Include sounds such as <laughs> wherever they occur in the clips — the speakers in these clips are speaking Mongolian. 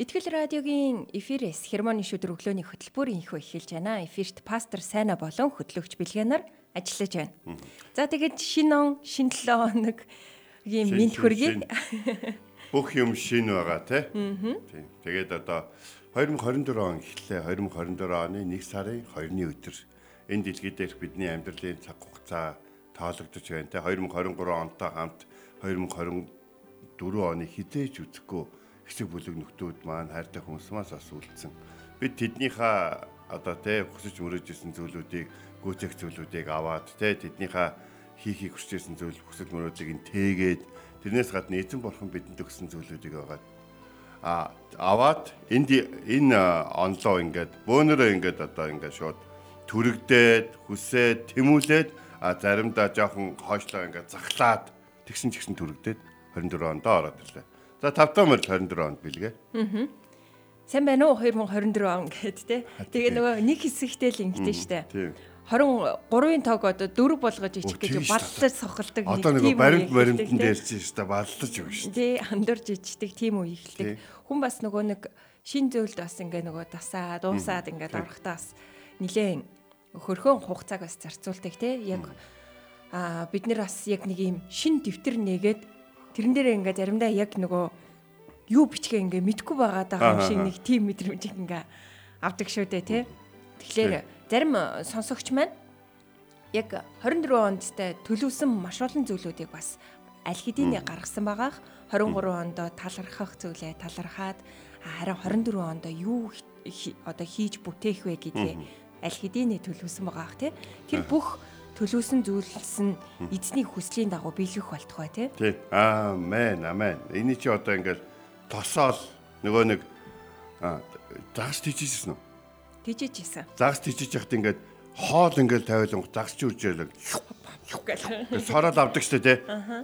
Итгэл радиогийн эфирээс хермоны шүдэр өглөөний хөтөлбөр инхөө эхэлж байна. Эфирт пастор Сайна болон хөтлөгч Билгэнаар ажиллаж байна. За тэгээд шинэ он, шинэ 7 хоног ийм Шин, мэд шин. Бүх юм шин байгаа тий. Тийм. Тэгээд одоо 2024 он эхлээ. 2024 оны 1 сарын 2-ны өдөр энэ дэлхий дээрх бидний амьдралын цаг хугацаа тоологдож байна тий. 2023 онтой хамт 2024 оны хідээж үзэхгүй хэсэг бүлэг нөхдүүд маань хайртай хүмүүсмаас бас үлдсэн. Бид тэднийхээ одоо тий хүсэж мөрөөжсэн зүйлүүдийг гүйцэх зүйлүүдийг аваад тий тэднийхээ хийхийг хүсэжсэн зүйл хүсэл мөрөөдлийг нь тээгээд тэрнээс гадна эзэн бурхан бидэнд өгсөн зүйлүүдийг агаад а аваад энд энэ онлоо ингээд бөөнөрөө ингээд одоо ингээд шууд түрэгдээд хүсээд тэмүүлээд а заримдаа жоохон хойшлоо ингээд захлаад тэгсэн ч гэсэн түрэгдээд 24 онд ороод ирлээ. За 5 дахь мөрөл 24 онд билгээ. Сайн байна уу 2024 он гэд те. Тэгээ нөгөө нэг хэсэгтэй л ингэдэж штэ. Тийм. 23-ын тоог одоо дөрв болгож ичих гэж баллаж сохолдог Одоо нэг тийм баримт үе баримтанд эхэлдэг, те. ярьж штэ баллаж өгнө штэ. Тий, андуурж ичдэг тийм үе Тий. эхэлдэг. Хүн бас нөгөө нэг шин зөвлөлд бас ингээ нөгөө дасаа, дуусаад ингээд орохтаа бас нилээн хөрхөн хугацааг бас зарцуулдаг те. Яг аа бид нар бас яг нэг юм шин дэвтэр нээгээд тэрэн дээрээ ингээ заримдаа яг нөгөө юу бичгээ ингээ мэдгүй байгаа даа юм шиг нэг тийм мэдрэмж ингээ авдаг шүү дээ те. Тэгэхээр зарим э, сонсогч маань яг 24 ондтай төлөвсөн маш олон зүйлүүдийг бас аль хэдийн гаргасан байгаах 23 онд талархах зүйлээ талархаад харин 24 онд юу одоо хийж бүтээх вэ гэдгээ аль хэдийн төлөвсөн байгаах тий. Тэр бүх төлөвсөн зүйлс нь эзний хүслийн дагуу биелэх болтугай тий Тий. Аамен, амен. Эний чи одоо ингээд тосоол нөгөө нэг аа загас тийчихсэн үү? тэжээж исэн Загас тийчих яхад ингээд хоол ингээд тавилан загас чи үржээлэг. гэл Сороод авдаг штэ тий.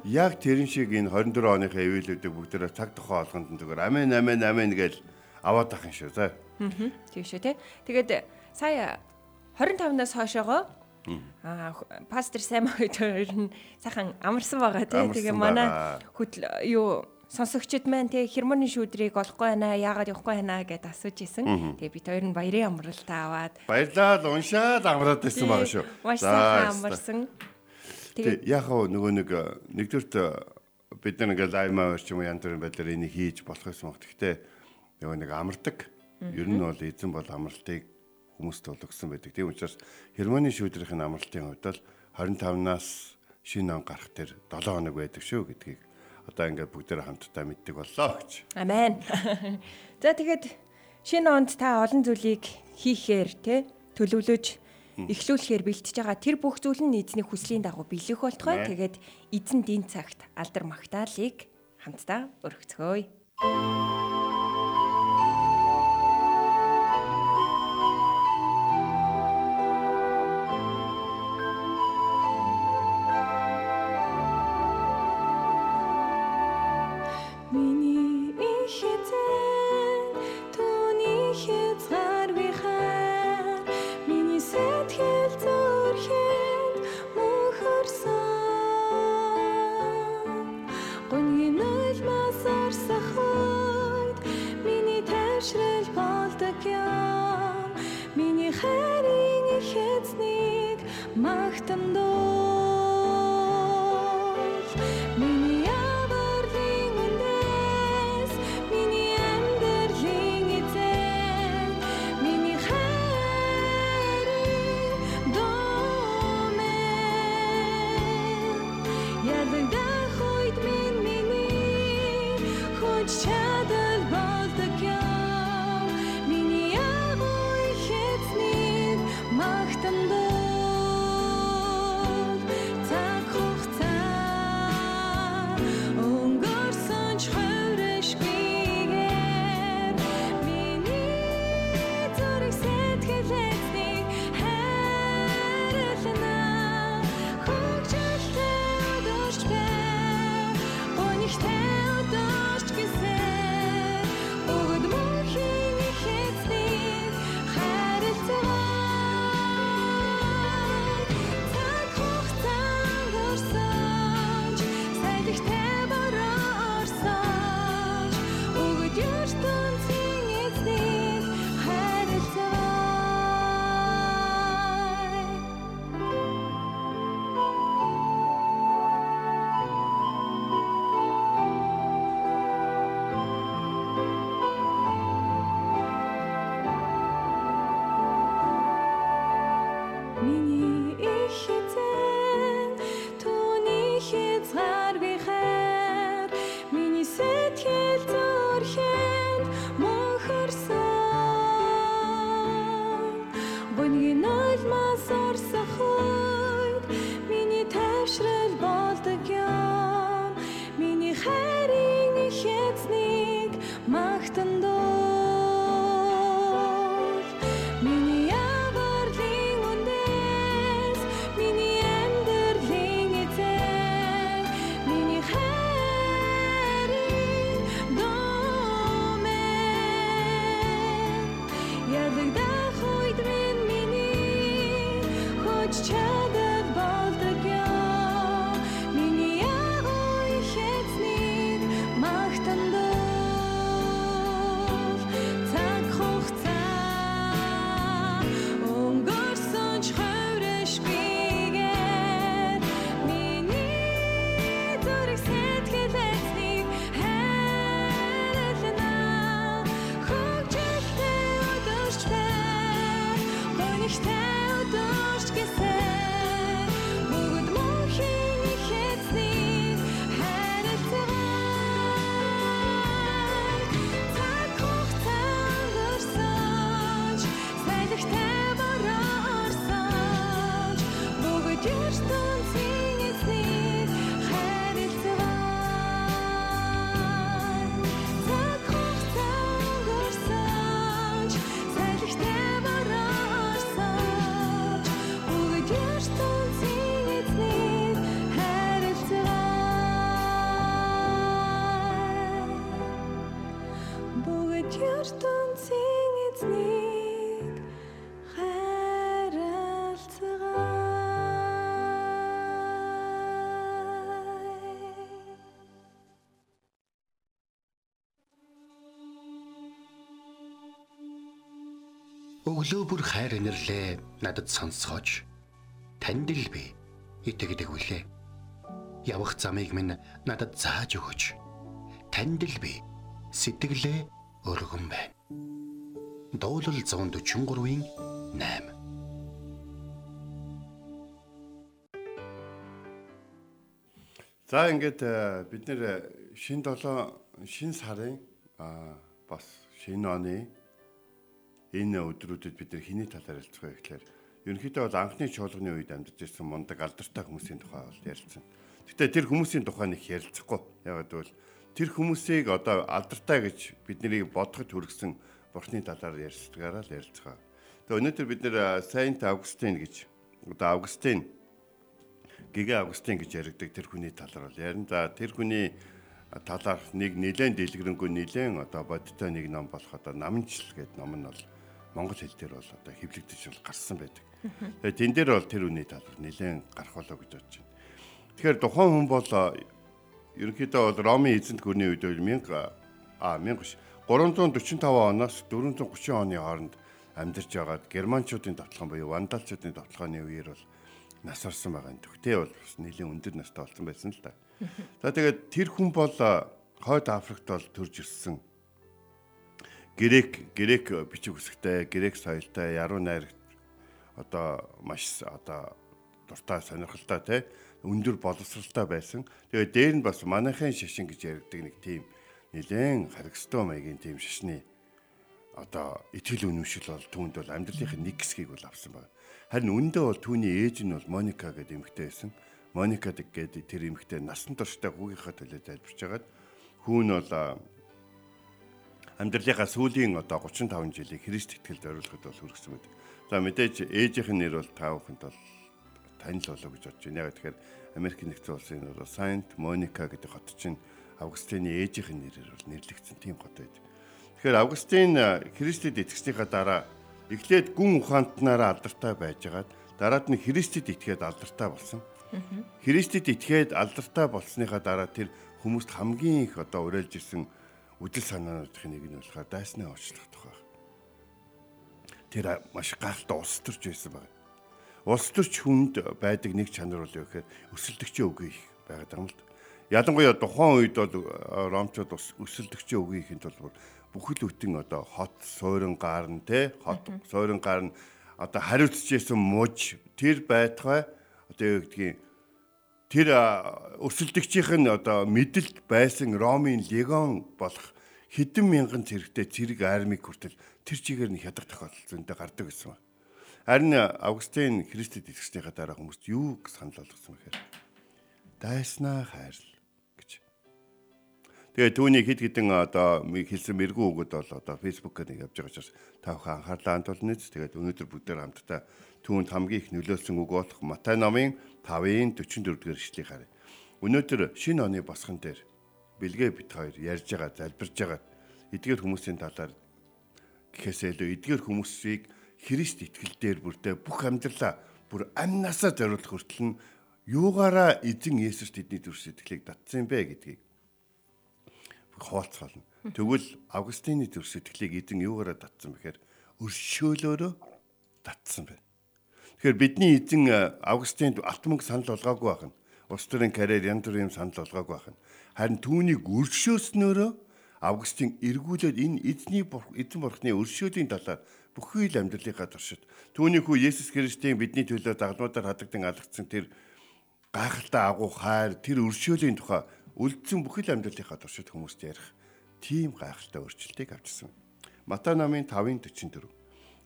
Яг тэрэн шиг энэ 24 оныхаа эвэлүүдийг бүгдээрээ цаг тухайн олгонд нь зүгээр амен амен амен гэж аваад ах юм шүү заа. тийм шүү тий тэгээд сая 25-наас хойшоогоо Аа пастор Сайм хоёр нь сайхан амарсан байгаа тий. Тэгээ манай хөтл юу сонсогчд маань тий хермоны шүүдрийг олохгүй байна яагаад явахгүй байна гэд асууж исэн. Тэгээ бид хоёр нь баярын амралтаа аваад Баярлалаа уншаад амраад байсан байгаа шүү. Маш сайхан амарсан. Тэг Тэгээд яг хөө нөгөө нэг э, нэгдүгürt бид нар ингээд лайв маягаар ч юм янз бүрийн байдлаар энийг хийж болох юм. Гэхдээ нөгөө нэг амардаг. Ер нь бол эзэн бол амралтыг хүмүүст бол өгсөн байдаг. Тийм учраас Германы шүүдрийн амралтын хувьд бол 25-наас шинэ он гарах тэр 7 хоног байдаг шүү гэдгийг одоо ингээд бүгдээр хамтдаа мэддэг боллоо гэж. амен. <laughs> За тэгээд шинэ онд та олон зүйлийг хийхээр тий төлөвлөж эхлүүлэхээр бэлтэж байгаа тэр бүх зүйл нь эзний хүслийн дагуу биелэх болтгой. Тэгээд эзэн дийн цагт алдар магтаалыг хамтдаа өргөцгөөе. Хүч чадал Өглөө бүр хайр инэрлээ надад сонсгооч. Танд л би итгэдэг үлээ. Явах замыг минь надад зааж өгөөч. Танд л би сэтгэлээ өргөн байна. Дуулал 143-ийн 8 За ингээд э, бид нэр э, шин 7 шин сарын а бас шинэ оны энэ өдрүүдэд бид нар хиний талаар ярилцах вэ гэхээр ерөнхийдөө бол анхны чуулганы үед амьдарч ирсэн мундаг алдартай хүмүүсийн тухай бол ярилцсан. Гэтэ тэр хүмүүсийн тухай нэг ярилцахгүй. Ягаад гэвэл тэр хүмүүсийг одоо алдартай гэж бид нарыг бодоход хүргэсэн бурхны талаар ярьцгаараа л ярилцгаа. Тэгээ өнөөдөр бид нэр Saint Augustine гэж одоо Августин Гигэ Августин гэж яригдаг тэр хүний талаар бол ярина. За тэр хүний талаар нэг нэлээд дэлгэрэнгүй нэлээд одоо бодтой нэг ном болох одоо намжил гэдэг ном нь бол монгол хэл дээр бол одоо хэвлэгдэж бол гарсан байдаг. Тэгээ тэн дээр бол тэр үний талаар нэлээд гарах болоо гэж бодож байна. Тэгэхээр тухайн хүн бол ерөнхийдөө бол Ромын эзэнт гүрний үед бол 1000 а 1000 биш 345 оноос 430 оны хооронд амьдарч байгаад германчуудын тоглоом буюу вандалчуудын тоглооны үеэр бол нас орсон байгаа юм. Тэгтээ бол бас нэлийн өндөр настай болсон байсан л да. За тэгээд тэр хүн бол хойд Африкт бол төрж ирсэн. Грек грек бичиг үсгтэй, грек соёлтой, яруу найрагт одоо маш одоо дуртай сонирхолтой те өндөр боловсралтай байсан. Тэгээд дээр нь бас манайхын шашин гэж яригдаг нэг тийм нэлээд харгастай маягийн тийм шашны одоо итгэл үнэмшил бол түүнд бол амьдралынхын нэг хэсгийг бол авсан байна. Харин үндэ бол түүний ээж нь бол Моника гэдэг эмэгтэй байсан. Моника гэдэг тэр эмэгтэй насан туршдаа хүүгийнхаа төлөө залбирч хагаад хүүн бол а, амьдралынхаа сүүлийн одоо 35 жилийг Христ итгэлд зориулахад бол хүргэсэн байдаг. За мэдээж ээжийнх нь нэр бол та бүхэнд бол танил болоо гэж бодож байна. Яг тэгэхээр Америк нэгдсэн улсын бол Saint Monica гэдэг хот чинь Августины ээжийнх нь нэрээр бол нэрлэгдсэн тийм хот байдаг. Тэгэхээр Августин Христэд итгэснийхаа дараа эхлээд гүн ухаантнаараа алдартай байжгаад дараад нь Христэд итгээд алдартай болсон. Христэд итгээд алдартай болсныхаа дараа тэр хүмүүст хамгийн их одоо уриалж ирсэн үдэл санаануудын нэг нь болохоор дайсны уучлах тухай. Тэр маш гахалтай улс төрч байсан байна. Улс төрч хүнд байдаг нэг чанар бол юу гэхээр өсөлтөгчийн үгүй их байгаад байгаа юм л да. Ялангуяа тухайн үед бол э, ромчууд ус өсөлтөгчийн үгүй ихэнд бол бүхэл бүтэн одоо хот суурин гарн те хот суурин гарн одоо хариуцж исэн муж тэр байтугай одоо юу гэдгийг тэр а, өсөлтөгчийнх нь одоо мэдлэлд байсан Ромын легион болох хэдэн мянган зэрэгтэй зэрэг армиг хүртэл тэр чигээр нь хядах тохиолдол зөндөө гардаг гэсэн ба. Харин Августин Христэд итгэснийхаа дараа хүмүүст юу гэж санал болгосон бэхээр дайснаа хайрл гэж. Тэгээ түүний хэд хэдэн одоо хэлсэн мэрэгүү өгöd бол одоо фэйсбүүкээр нэг явж байгаа учраас та бүхэн анхаарлаа хандуулна. Тэгээд өнөөдөр бүгдээр хамтдаа түүнд хамгийн их нөлөөлсөн үг болох Матай номын 5-ын 44 дугаар ишлэгийг харъя. Өнөөдөр шинэ оны босгон дээр бэлгээ бит хоёр ярьж байгаа, залбирж байгаа эдгээр хүмүүсийн талаар гэхээсээ илүү эдгээр хүмүүсийг Христ итгэл дээр бүрдээ бүх амьдралаа бүр амнасаа зориулах хүртэл нь юугаараа эзэн Есүс тэдний төрс итгэлийг татсан бэ гэдгийг хуваалцгаална. Тэгвэл Августины төрс итгэлийг эзэн юугаараа татсан бэхээр өршөөлөөрөө татсан байна. Тэгэхээр бидний эзэн э, Августинд алт мөнгө санал болгоогүй байх нь. Улс төрийн карьер янз бүрийн санал болгоогүй байх нь. Харин түүнийг өршөөснөөрөө Августин эргүүлээд энэ эзний эзэн бурхны өршөөлийн талаар бүхий л амьдралынхаа туршид түүний хүү Есүс Христийн бидний төлөө дагалмуудаар хадагдан алгацсан тэр гайхалтай агуу хайр тэр өршөөлийн тухай үлдсэн бүхэл амьдралынхаа туршид хүмүүст ярих тийм гайхалтай өөрчлөлтийг авчирсан. Матай намын 5:44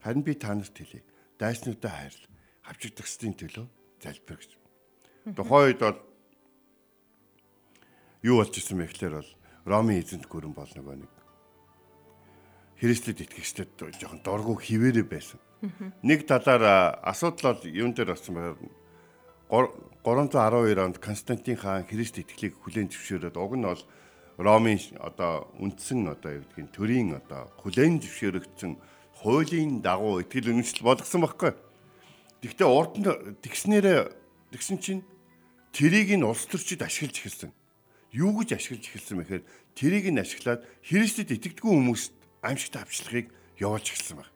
Харин би та нарт хэлье. Дайснуудаа хайрл. Хавчигдахсдын төлөө залбир гэж. Тухайн үед бол юу болж исэн бэ гэхээр бол Ромын эзэнт гүрэн бол нөгөө нэг Христэд итгэгчдэд жоохон доргу хിവэрэ байсан. Нэг талаар асуудал бол юун дээр болсон байгаад 312 онд Константин хаан Христ итгэлийг хүлээн зөвшөөрөөд уг нь бол Ромын одоо үндсэн одоо юу гэдгийг төрийн одоо хүлээн зөвшөөрөгдсөн хуулийн дагуу итгэл үнэмшил болгосон байхгүй. Гэхдээ урд нь тэгснээрээ тэгсэн чинь тэрийг нь улс төрчид ашиглаж эхэлсэн. Юу гэж ашиглаж эхэлсэн мэхээр тэрийг нь ашиглаад Христэд итгэдэггүй хүмүүст аимшигт авчлахыг явуулж эхэлсэн баг.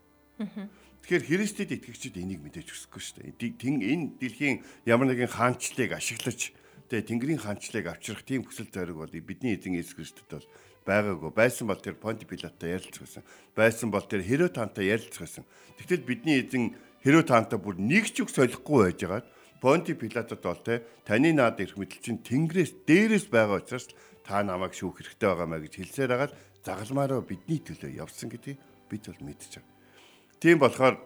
Тэгэхээр Христэд итгэгчид энийг мэдээж өсөхгүй шүү дээ. Тин энэ дэлхийн ямар нэгэн хаанчлалыг ашиглаж тэгээ Тэнгэрийн хаанчлалыг авчрах тийм хүсэл зориг бол бидний эзэн Иесус Христэд бол байгаагүй. Байсан бол тэр Понти Пилаттай ярилцах байсан. Байсан бол тэр Херод хаантай ярилцах байсан. Тэгтэл бидний эзэн Херод хаантай бүр нэг ч үг солихгүй байжгаад Понти Пилатад бол те таны наад ирэх мэдл чинь Тэнгэрээс дээрээс байгаа учраас та намайг шүүх хэрэгтэй байгаа маа гэж хэлсээр хагаад загалмаараа бидний төлөө явсан гэдгийг бид бол мэдчихэв. Тийм болохоор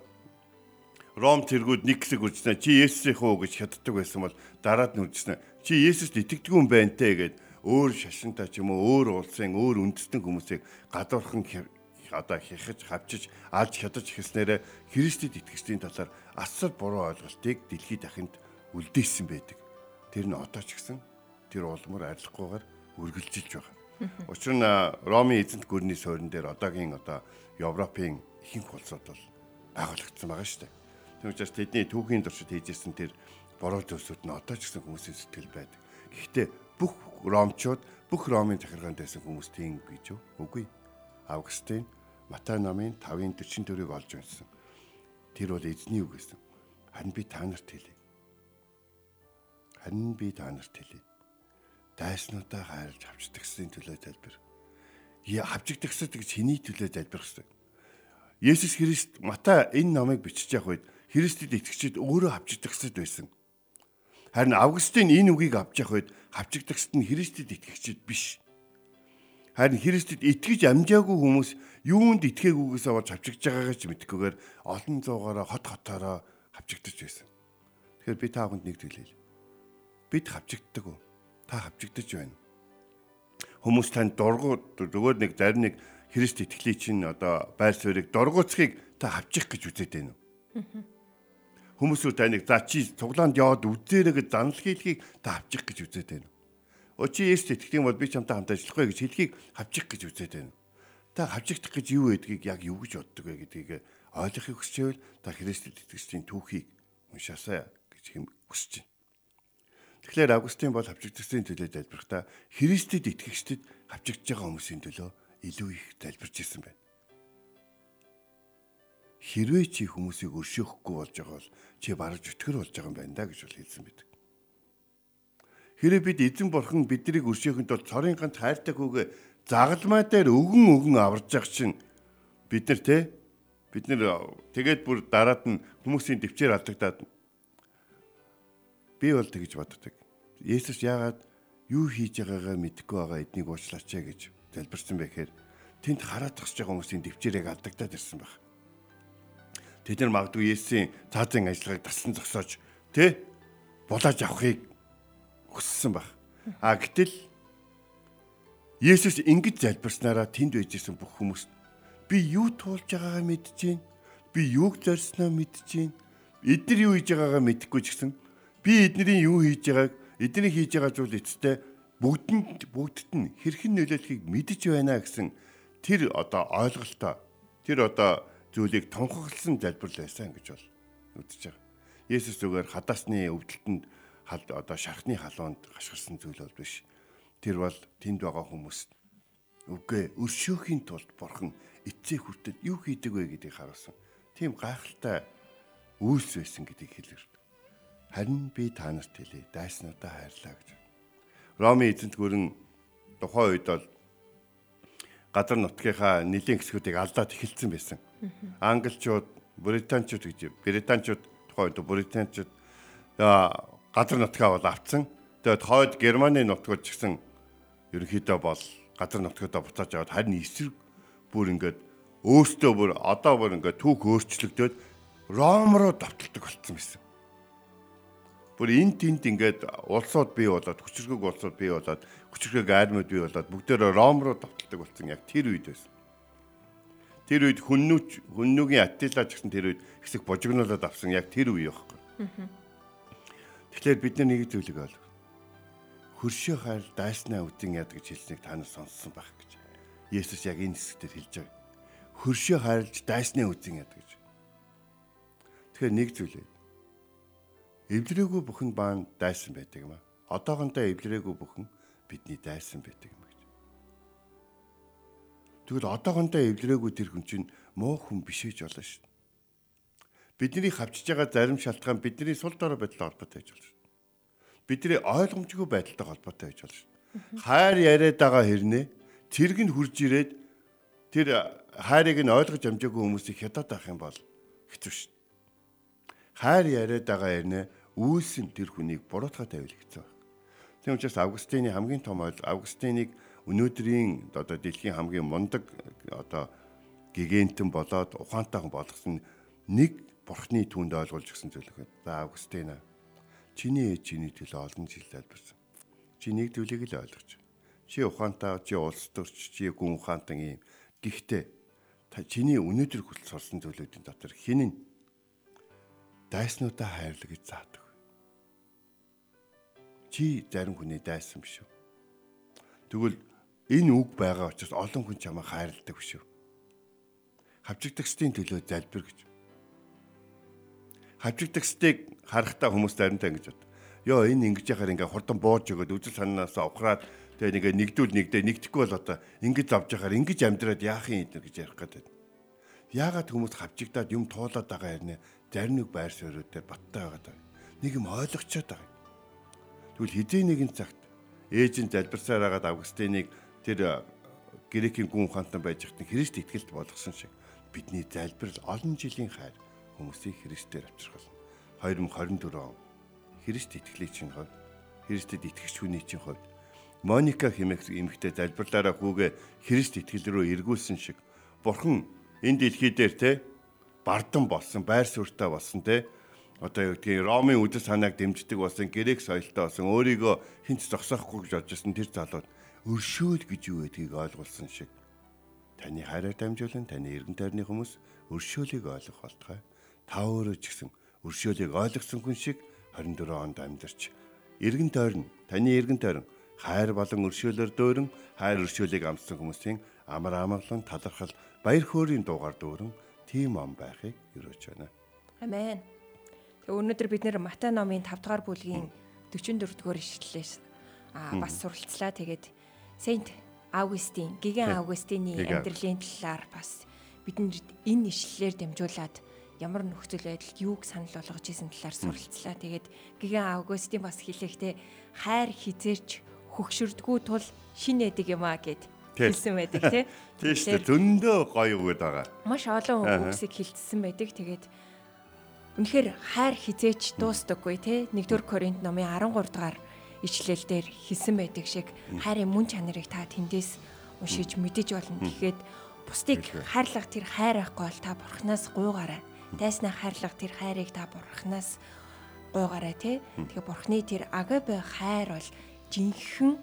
Ром тэргүүд нэг хэсэг үржснэ. Чи Есүсийн хөө гэж хятаддаг байсан бол дараад нь үржснэ. Чи Есүст итгэдэггүй юм байна те гэд өөр шашинтай ч юм уу өөр улсын өөр үндэстэн хүмүүсийг гадуурхан одоо хяхаж хавчиж алж хядаж эхэлснээр Христэд итгэжтийн талаар асар буруу ойлголтыг дэлхийд дахинд үлдээсэн байдаг. Тэр нь одоо ч гэсэн тэр улмаар арилахгүйгээр үргэлжилж байгаа. Учир нь а, Ромын эзэнт гүрний суурин дээр одоогийн одоо Европын ихэнх улсууд бол байгуулагдсан байгаа шүү дээ. Тийм учраас тэдний түүхийн туршид хийжсэн тэр буруу зүйлсүүд нь одоо ч гэсэн хүмүүсийн сэтгэл байдаг. Гэхдээ бүх ромчууд бүх ромын захиргаанд байсан хүмүүс тийм гэж? Үгүй. Августин Матай намын 5-ын 44-ийг олж унсан. Тэр бол эзний үг гэсэн. Харин би та нарт хэлье. Харин би та нарт хэлье. Дайснуудаа хайрлж авчдагсны төлөө залбир. Я авчдагсад гэж хэний төлөө залбирх вэ? Есүс Христ Матай энэ номыг бичиж явах үед Христэд итгэгчид өөрөө авчдагсад байсан. Харин Августин энэ үгийг авч явах үед авчдагсад нь Христэд итгэгчид биш. Харин Христэд итгэж амжаагүй хүмүүс юунд итгээгүйгээсээ болж авчигдж байгаагаа ч мэдхгүйгээр олон зуугаараа хот хотоороо авчигдж байсан. Тэгэхээр би та бүхэнд нэг зүйлээ. Бид хавчигддаг уу? Та хавчигдж байна. Хүмүүс танд дургу зүгээр нэг зарим нэг Христ итгэлийг чинь одоо байр суурийг дургуцхийг та хавчих гэж үзээд байна уу? Хүмүүсүүд таныг за чи цуглаанд яваад үзээрэй гэж занал хийлгийг та авчих гэж үзээд байна. Очи Есүс итгэх юм бол би чамтай хамт ажиллах вэ гэж хэлхийг авчих гэж үзээд байна. Та хавчигдах гэж юу гэдгийг яг юу гэж боддог вэ гэдгийг ойлгохыг хүсчихвэл та Христэд итгэгчдийн түүхийг уншаасаа гэж хэм хүсэж байна. Тэгэхээр Августин бол хавчигдсан төлөө залбирахдаа Христэд итгэгчдэд хавчигдж байгаа хүмүүсийн төлөө илүү их залбирч ирсэн байна. Хэрвээ чи хүмүүсийг өршөөхгүй болж байгаа бол чи бараж өтгөр болж байгаа юм байна да гэж бол хэлсэн байдаг. Хэрэг бид эзэн бурхан биднийг өршөөхэд бол цорын ганц хайртай хүүгээ загалмай дээр өгөн өгөн аварж явах чинь бид нар те бид нар тэгээд бүр дараад нь хүмүүсийн төвчээр алдагдаад би бол тэгж боддог. Есүс яагаад юу хийж байгаагаа мэдэхгүй байгаа эднийг уучлаач гэж залбирсан бэ гэхээр тэнд хараад тагсж байгаа хүмүүсийн төвчээрийг алдагдаад ирсэн баг. Тэд нар магадгүй Есүсийн цаазын ажиллагааг таслан зогсоож тэ булааж авахыг хүссэн баг. А гэтэл Есүс ингэж залбирснараа тэнд байжсэн бүх хүмүүс би юу туулж байгаагаа мэдэж байна. Би юуг зорьсноо мэдэж байна. Эдгээр юу хийж байгаагаа мэдэхгүй ч гэсэн би эднэрийн юу хийж байгааг эдний хийж байгаа зүйл эцэстээ бүгдэнд бүгдд нь хэрхэн нөлөөлөхийг мэдэж байна гэсэн тэр одоо ойлголтоо тэр одоо зүйлийг тунхагласан залбирал байсан гэж бол үзэж байгаа. Есүс зүгээр хадаасны өвдөлтөнд хал одоо шархны халуунд гашгирсан зүйл бол биш. Тэр бол тэнд байгаа хүмүүст үгүй өршөөхийн тулд бурхан эцээ хүртэл юу хийдэг вэ гэдгийг харуулсан. Тийм гайхалтай үйлс байсан гэдгийг хэлэр. Харин би та нарт хэлье. Дайснуудаа хайрлаа гэж. Роми эзэнт гүрэн тухайн үед бол газар нутгийнхаа нэлийн хэсгүүдийг алдаад эхэлсэн байсан. Англичууд, британчууд гэж британчууд тухайн үед британчууд газар нутгаа бол авцсан. Тэгээд хойд Германы нутгууд ч гэсэн ерөнхийдөө бол газар нутгуудаа буцааж аваад харин эсрэг бүр ингээд өөртөө бүр одоо бүр ингээд түүх өөрчлөгдөд Ром руу давталдаг болсон байсан. Бүр эн тэнд ингээд улсууд бий болоод хүчрхэг улсууд бий болоод хүчрхэг армид бий болоод бүгдээрээ Ром руу давталдаг болсон яг тэр үед байсан. Тэр үед хүннүүч хүннүүгийн Аттила ч гэсэн тэр үед хэсэг божигнуулаад авсан яг тэр үе байхгүй. Тэгэхээр бид нар нэг зүйлийг ол. Хөршөө хайр дайснаа үдин яд гэж хэлснийг та нар сонссон байх гэж. Есүс яг энэ хэсгээр хэлж байгаа. Хөршөө хайрлж дайсны үдин яд гэж. Тэгэхээр нэг зүйл ээ. Эвлэрээгүй бүхэн баан дайсан байдаг юм аа. Одоохондоо эвлэрээгүй бүхэн бидний дайсан байдаг юм гэж. Тэгвэл одоохондоо эвлэрээгүй тэр хүн чинь муу хүн биш ээж болно шүү. Бидний хавчж байгаа зарим шалтгаан бидний сул дорой байдлаа холбоотой байж болно шүү дээ. Бидний ойлгомжгүй байдалтай холбоотой байж болно шүү дээ. Хайр яриад байгаа хэрнээ тэрг нь хурж ирээд тэр хайрыг нь ойлгож амжаагүй хүмүүсийг хятад авах юм бол хэцүү дээ. Хайр яриад байгаа хэрнээ үйлс нь тэр хүнийг буруутгаа тавил байна. Тийм учраас Августины хамгийн том ойл Августиныг өнөөдрийн одоо дэлхийн хамгийн мундаг одоо гигантэн болоод ухаантай хүн болгосон нэг бурхны түнд ойлгуулж гисэн зүйл өгөн. За Августина чиний ээж чиний төлөө олон жил тайлбарсан. Чи нэг зүйлийг л ойлгож. Чи ухаантай, чи улс төрч, чи гүн ухаантан юм. Гэхдээ чиний өнөөдөр хүртэл сурсан зүйлүүдийн дотор хин нь дайснуудаа хайрлаг гэж заадаг. Чи зарим хүний дайсан биш үү? Тэгвэл энэ үг байгаа учраас олон хүн чамайг хайрладаг биш үү? Хавчигдагчдын төлөө залбир гэж. Хавчигдагчдыг харахтаа хүмүүс заримдаа ингэж бод. Йоо энэ ингэж яхаар ингээ хурдан бууж өгöd үзэл санаасаа ухраад тэгээ нэг нэгдүүл нэгдээ нэгдэхгүй бол одоо ингэж авч яхаар ингэж амьдраад яах юм гэж ярих гэдэг. Яагаад хүмүүс хавчигдаад юм туулаад байгаа юм зарим нэг байр суурь дээр баттай байгаа. Нэг юм ойлгочоод байгаа. Тэгвэл хэдийн нэгэн цагт ээж нь залбирсаар агаад Августиныг тэр грекийн гүн ухаантан байж хатны Христ итгэлд болгосон шиг бидний залбирал олон жилийн хайр хүмүүсийг Христээр болно. 2024 он Христ итгэлийг чинь хувь Христэд итгэгч хүний чинь хувь Моника хэмээх эмэгтэй залбирлаараа хүүгээ Христ итгэл рүү эргүүлсэн шиг Бурхан энэ дэлхий дээр те бардан болсон, байр суурьтай болсон те. Одоо юу гэдгийг Ромын үдэс санааг дэмждэг болсон грек соёлтой болсон өөрийгөө хинч зогсоохгүй гэж бодож байсан тэр залууд өршөөл гэж юу гэдгийг ойлгуулсан шиг. Таны хайраар дамжуулан таны эргэн тойрны хүмүүс өршөөлийг ойлгох болтугай та өөрөө ч гэсэн өршөөлийг ойлгосон хүн шиг 24 онд амьдарч эргэн тойрон таны эргэн тойрон хайр болон өршөөлөөр дөөрөн хайр өршөөлийг амссан хүмүүсийн амар амгалан талархал баяр хөөрийн дуугаар дөөрөн тийм ам байхыг өрөөж байна. Амен. Өнөөдөр бид нэр Матай номын 5 дугаар бүлгийн 44 дугаар ишлэлээс аа бас суралцлаа. Тэгээд Сент Августин, Гигэн Августины амьдралын талаар бас бидэнд энэ ишлэлээр дамжуулаад ямар нөхцөл байдалд юуг санал болгож исэн талаар суралцлаа. Тэгээд Гигэн Августин бас хэлэхдээ хайр хизээч хөгшөрдгүү тул шинэ эдэг юм аа гэд хэлсэн байдаг тий. <laughs> Тийм шүү дээ. Зөндөө гоё өгöd байгаа. Маш олон үгсийг хилцсэн байдаг. Тэгээд Үнэхээр хайр хизээч дуустдаггүй те 1-р Коринт номын 13 дугаар ичлэл дээр хэлсэн байдаг шиг хайрын мөн чанарыг та тэндээс уншиж мэдэж болно. Тэгэхэд бусдыг хайрлах тэр хайр ахгүй бол та бурхнаас гуйгаарай. Дайснаа хайрлах тэр хайрыг та бурхнаас гуйгаарай те. Тэгээ бурхны тэр агабе хайр бол жинхэнэ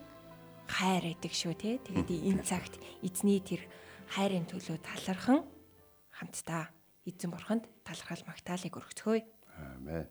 хайр байдаг шүү те. Тэгээд энэ цагт эзний тэр хайрын төлөө талархан хамтдаа эзэн бурханд талархал магтаалыг өргөцгөөе. Амен.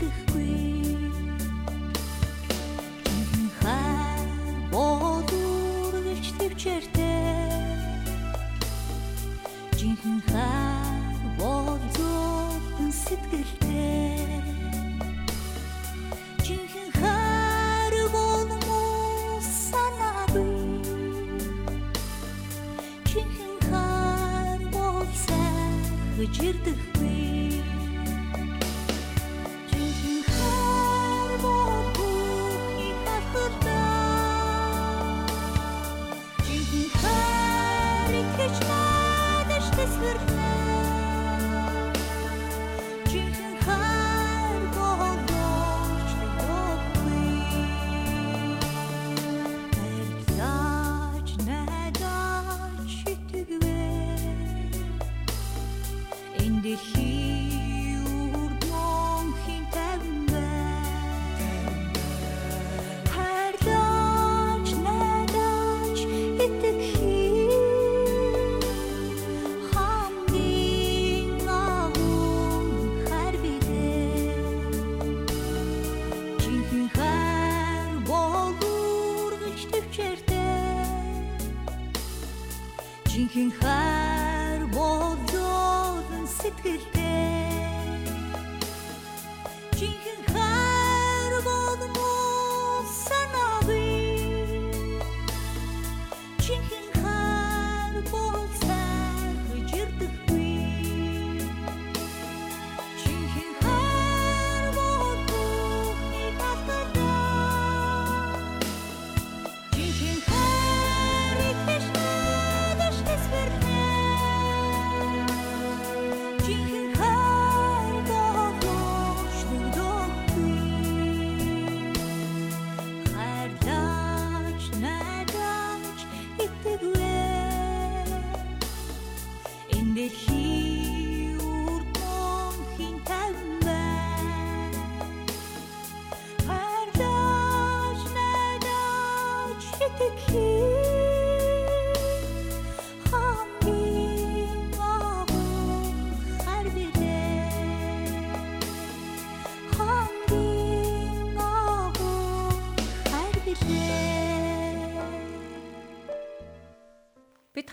The. chwil.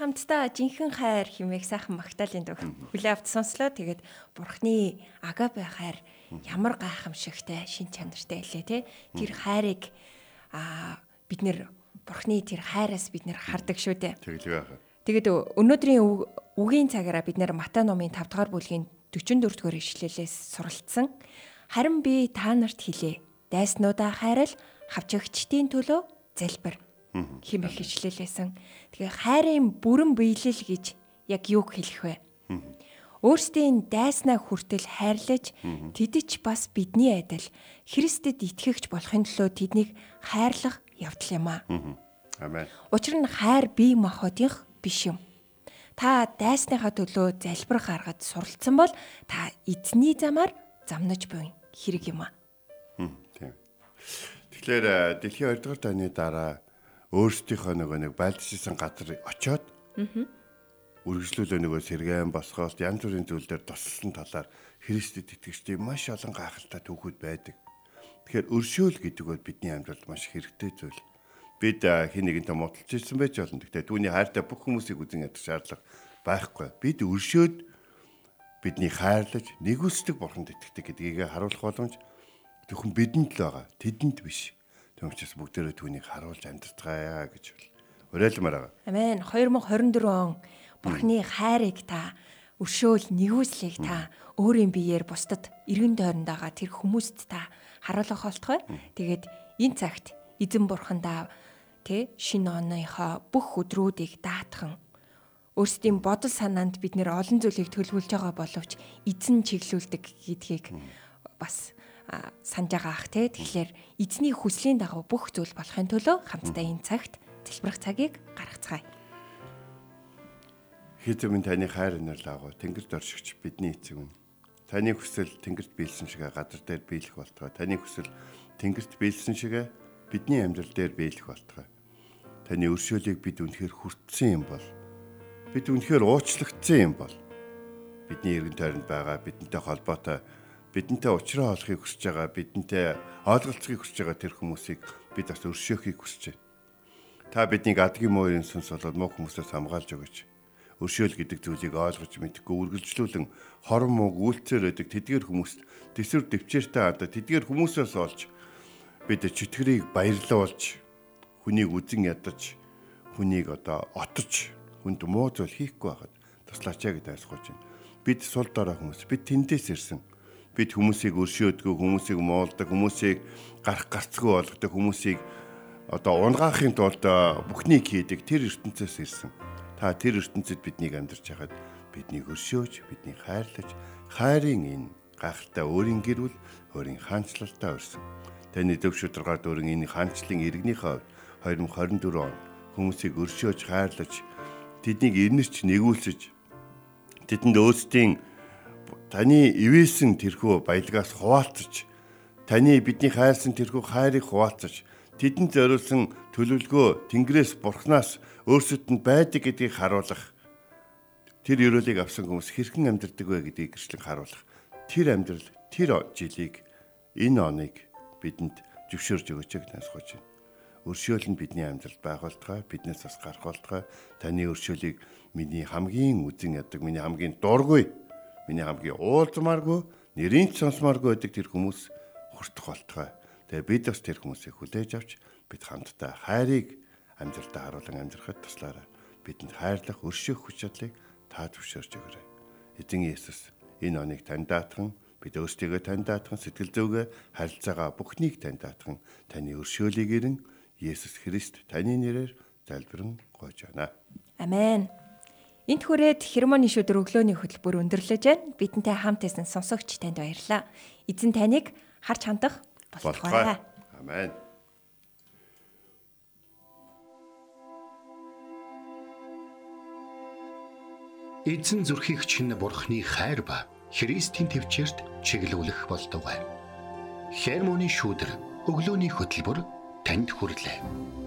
Хамтдаа жинхэнэ хайр химээх сайхан магтаалын дуу хүлээ авч сонслоо. Тэгээд бурхны агапе хайр ямар гайхамшигтай шин чанартай илээ те. Тэр хайрыг аа бид нэр бурхны тэр хайраас бид нэр хардаг шүү дээ. Тэглэв яах. Тэгээд өнөөдрийн үг- үгийн цагаараа бид нэр Матай номын 5 дугаар бүлгийн 44 дугаар ишлэлээс суралцсан. Харин би та нарт хэлээ. Дайснуудаа хайрал хавчэгчдийн төлөө залбир химэх ишлэлээсэн. Тэгээ хайрын бүрэн биелэл гэж яг юуг хэлэх вэ? Өөрсдийн дайснаа хүртэл хайрлаж тэдэж бас бидний адил Христэд итгэгч болохын төлөө тэднийг хайрлах явдал юм аа. Амен. Учир нь хайр бие махбодынх биш юм. Та дайсныхаа төлөө залбир гаргаж суралцсан бол та эзний замаар замнаж буй хэрэг юм аа. Тийм. Тэгэхээр э, дэлхийн 2 дугаар дайны дараа өөрсдийнхөө нөгөө нэг байлдчихсан газар очиод үргэлжлүүлээ нөгөө сэргэн босгоолт янз бүрийн зүйл дээр тусалсан талаар Христэд итгэжтэй маш олон гайхалтай түүхүүд байдаг. Тэгэхээр өршөөл гэдэг бол бидний амьдралд маш хэрэгтэй зүйл. Бид хин нэгэнтэй муталж ирсэн байж болно. Гэхдээ түүний хайртай бүх хүмүүсийг үзэн ядах шаардлага байхгүй. Бид өршөөд бидний хайрлаж нэгүсдэг бурханд итгэдэг гэдгийг харуулах боломж зөвхөн бидэнд л байгаа. Тэдэнд биш. Тэгм учраас бүгдээрээ түүнийг харуулж амьдтгаая гэж уриалмаар байгаа. Амен. 2024 он Бурхны хайрыг та өршөөл нэгүслийг та өөрийн биеэр бусдад эргэн тойронд байгаа тэр хүмүүст та харуулах болтгой. Тэгээд энэ цагт эзэн бурхандаа тэ шинэ оныхоо бүх өдрүүдийг даатхан өөрсдийн бодол санаанд бид нэр олон зүйлийг төлөвлөж байгаа боловч эзэн чиглүүлдэг гэдгийг бас санаж байгаа ах те тэгэхээр эзний хүслийн дагуу бүх зүйл болохын төлөө хамтдаа энэ цагт залбирах цагийг гаргацгаая. Хэзээ минь таны хайр инэр лагуу тэнгэрд оршигч бидний эцэг юм. Таны хүсэл тэнгэрт биелсэн шигэ газар дээр биелэх болтгой. Таны хүсэл тэнгэрт биелсэн шигэ бидний амьдрал дээр биелэх болтгой. Таны өршөөлийг бид үнэхээр хүртсэн юм бол бид үнэхээр уучлагдсан юм бол бидний эргэн тойронд байгаа бидэнтэй холбоотой бидэнтэй уулзраа олохыг хүсэж байгаа бидэнтэй ойлголцохыг хүсэж байгаа тэр хүмүүсийг бид бас өршөөхийг хүсэж байна. Та биднийг адгийн мөрийн сүнс болоод муу хүмүүсээс хамгаалж өгөөч. Өршөөл гэдэг зүйлийг ойлгож мэдхгүй үргэлжлүүлэн хорон мууг үйлцээр өгдөг тэдгээр хүмүүст төсвөр дэвчээртэй хадаа тэдгээр хүмүүсээс олж бид чөтгөрийг баярлуулж хүнийг үзен ядаж хүнийг одоо отож хүнд муу зүйл хийхгүй байхад туслаач яа айлсгож байна. Бид сул дорой хүмүүс. Бид тэндээс ирсэн. Бид хүмүүсийг өршөөдгөө, хүмүүсийг муулдаг, хүмүүсийг гарах гарцгүй болгодог, хүмүүсийг одоо унгаахын тулд бүхнийг хийдэг тэр ертөнцөөс ирсэн. Та тэр ертөнцид биднийг амьдарч хахад биднийг өршөөж, биднийг хайрлаж, хайрын энэ гахалтай өөрийн гэрүүл, өөрийн хаанчлалтаа өрсөн. Таны дэв шударгаар дөрөн энэ хаанчлалын иргэнийхээ 2024 он хүмүүсийг өршөөж, хайрлаж, тэднийг ирнэрч нэгүүлсэж тэдэнд өөстийн таны ивээсэн тэрхүү баялгаас хуваалцаж таны бидний хайрсан тэрхүү хайрыг хуваалцаж тэдэнд зориулсан төлөвлөгөө Тэнгэрээс Бурханаас өөрсдөд нь байдаг гэдгийг харуулах. Тэр өрөөлийг авсан хүмүүс хэрхэн амьдардаг вэ гэдгийг гэрчлэн харуулах. Тэр амьдрал тэр жилийг энэ оныг бидэнд зөвшөөрж өгөөч гэж насгож байна. Өршөөл нь бидний амьдралд байгуултгай биднээс бас гарах болтгой таны өршөөлийг миний хамгийн үзен ядаг миний хамгийн дургүй миний хамгийн уулзмааргүй нэрийн сонсмааргүй байдаг тэр хүмүүс хүртэх болтгой тэгээ бид бас тэр хүмүүсийг хүлээж авч бид хамтдаа хайрыг амьдралдаа харуулan амьдрахад туслаарай бидэнд хайрлах өршөөх хүч чадлыг та зөвшөөрч өгөөрэй эзэн Иесус энэ оныг тань даатхан бид өөрсдийгөө тань даатхан сэтгэл зүйгээ харилцаагаа бүхнийг тань даатхан таны өршөөлийг ирэн Есүс Христ таны нэрээр залбирэн гойж байна. Амен. Энт хүрээд хермоны шүдэр өглөөний хөтөлбөр өндөрлөж байна. Бидэнтэй хамт исэн сонсогч танд баярлалаа. Эзэн таныг харж хандах болтугай. Амен. Эзэн зүрхийг чинь бурхны хайр ба Христийн төвчөрт чиглүүлэх болтугай. Хермоны шүдэр өглөөний хөтөлбөр танд хүрэлээ.